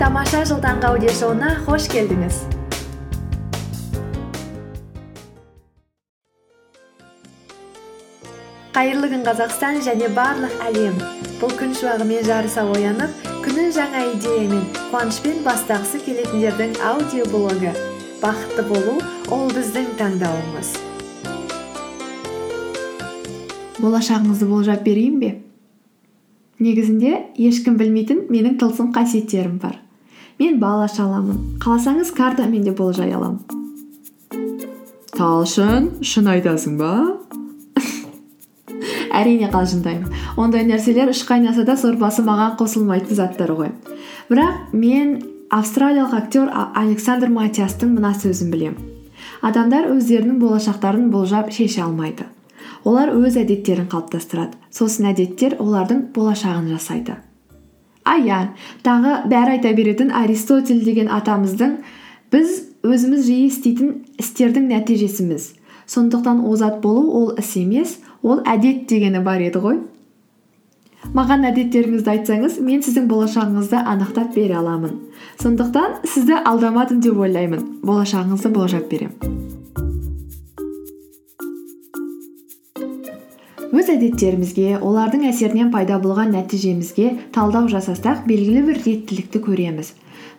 тамаша жыл таңғы аудиошоуына қош келдіңіз қайырлы күн қазақстан және барлық әлем. Бұл күн шуағымен жарыса оянып күнін жаңа идеямен қуанышпен бастағысы келетіндердің аудиоблогы бақытты болу ол біздің таңдауымыз. Болашағыңызды болжап берейін бе? Негізінде ешкім білмейтін менің тылсым қасиеттерім бар. Мен бал аша аламын. Қаласаңыз картамен де болжай аламын. Талшын шын айтасың ба? Әрине қалжыңдаймын ондай нәрселер үш қайнаса да сорпасы маған қосылмайтын заттар ғой. Бірақ мен австралиялық актер александр матиастың мына сөзін білемін. Адамдар өздерінің болашақтарын болжап шеше алмайды. Олар өз әдеттерін қалыптастырады. Сосын әдеттер олардың болашағын жасайды. А иә тағы бәрі айта беретін аристотель деген атамыздың біз өзіміз жиі істейтін істердің нәтижесіміз сондықтан озат болу ол іс емес ол әдет дегені бар еді ғой. Маған әдеттеріңізді айтсаңыз мен сіздің болашағыңызды анықтап бере аламын. Сондықтан сізді алдамадым деп ойлаймын. Болашағыңызды болжап беремін өз әдеттерімізге олардың әсерінен пайда болған нәтижемізге талдау жасасақ белгілі бір реттілікті көреміз.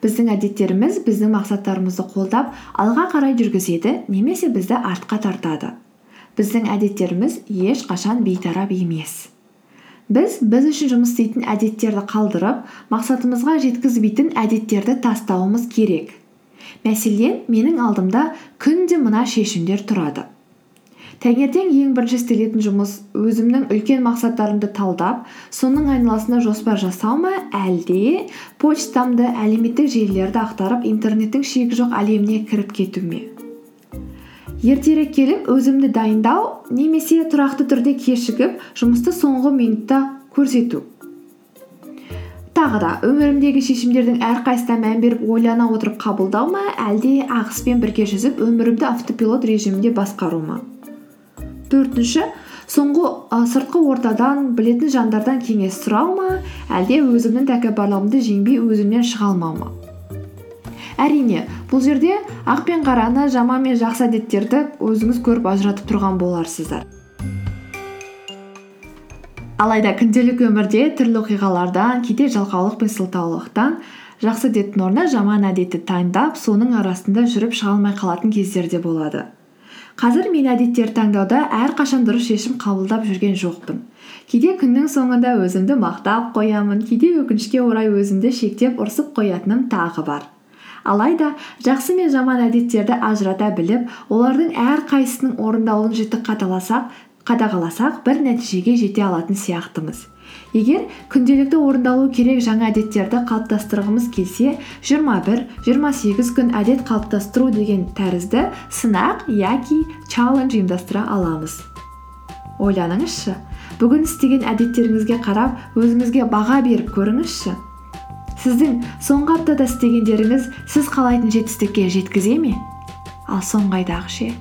Біздің әдеттеріміз біздің мақсаттарымызды қолдап алға қарай жүргізеді немесе бізді артқа тартады. Біздің әдеттеріміз ешқашан бейтарап емес. Біз біз үшін жұмыс істейтін әдеттерді қалдырып мақсатымызға жеткізбейтін әдеттерді тастауымыз керек. Мәселен менің алдымда күнде мына шешімдер тұрады. Таңертең ең бірінші істелетін жұмыс өзімнің үлкен мақсаттарымды талдап соның айналасында жоспар жасау ма? Әлде почтамды әлеуметтік желілерді ақтарып интернеттің шегі жоқ әлеміне кіріп кету ме? Ертерек келіп өзімді дайындау немесе тұрақты түрде кешігіп жұмысты соңғы минутта көрсету. Тағы да өмірімдегі шешімдердің әрқайсысына мән беріп ойлана отырып қабылдау ма? Әлде ағыспен бірге жүзіп өмірімді автопилот режимінде басқару ма? Төртінші соңғы сыртқы ортадан білетін жандардан кеңес сұрау ма әлде өзімнің тәкаппарлығымды жеңбей өзімнен шыға алмау ма? Әрине бұл жерде ақ пен қараны жаман мен жақсы әдеттерді өзіңіз көріп ажыратып тұрған боларсыздар. Алайда күнделік өмірде түрлі оқиғалардан кейде жалқаулық пен сылтаулықтан жақсы әдеттің орнына жаман әдетті таңдап соның арасында жүріп шыға алмай қалатын кездер де болады. Қазір мен әдеттерді таңдауда әрқашан дұрыс шешім қабылдап жүрген жоқпын. Кейде күннің соңында өзімді мақтап қоямын кейде өкінішке орай өзімді шектеп ұрсып қоятыным тағы бар. Алайда жақсы мен жаман әдеттерді ажырата біліп олардың әрқайсысының орындалуын жіті қадағаласақ бір нәтижеге жете алатын сияқтымыз. Егер күнделікті орындалу керек жаңа әдеттерді қалыптастырғымыз келсе жиырма бір жиырма сегіз күн әдет қалыптастыру деген тәрізді сынақ яки чаллендж ұйымдастыра аламыз. Ойланыңызшы бүгін істеген әдеттеріңізге қарап өзіңізге баға беріп көріңізші. Сіздің соңғы аптада істегендеріңіз сіз қалайтын жетістікке жеткізе ме? Ал соңғы айдағы ше.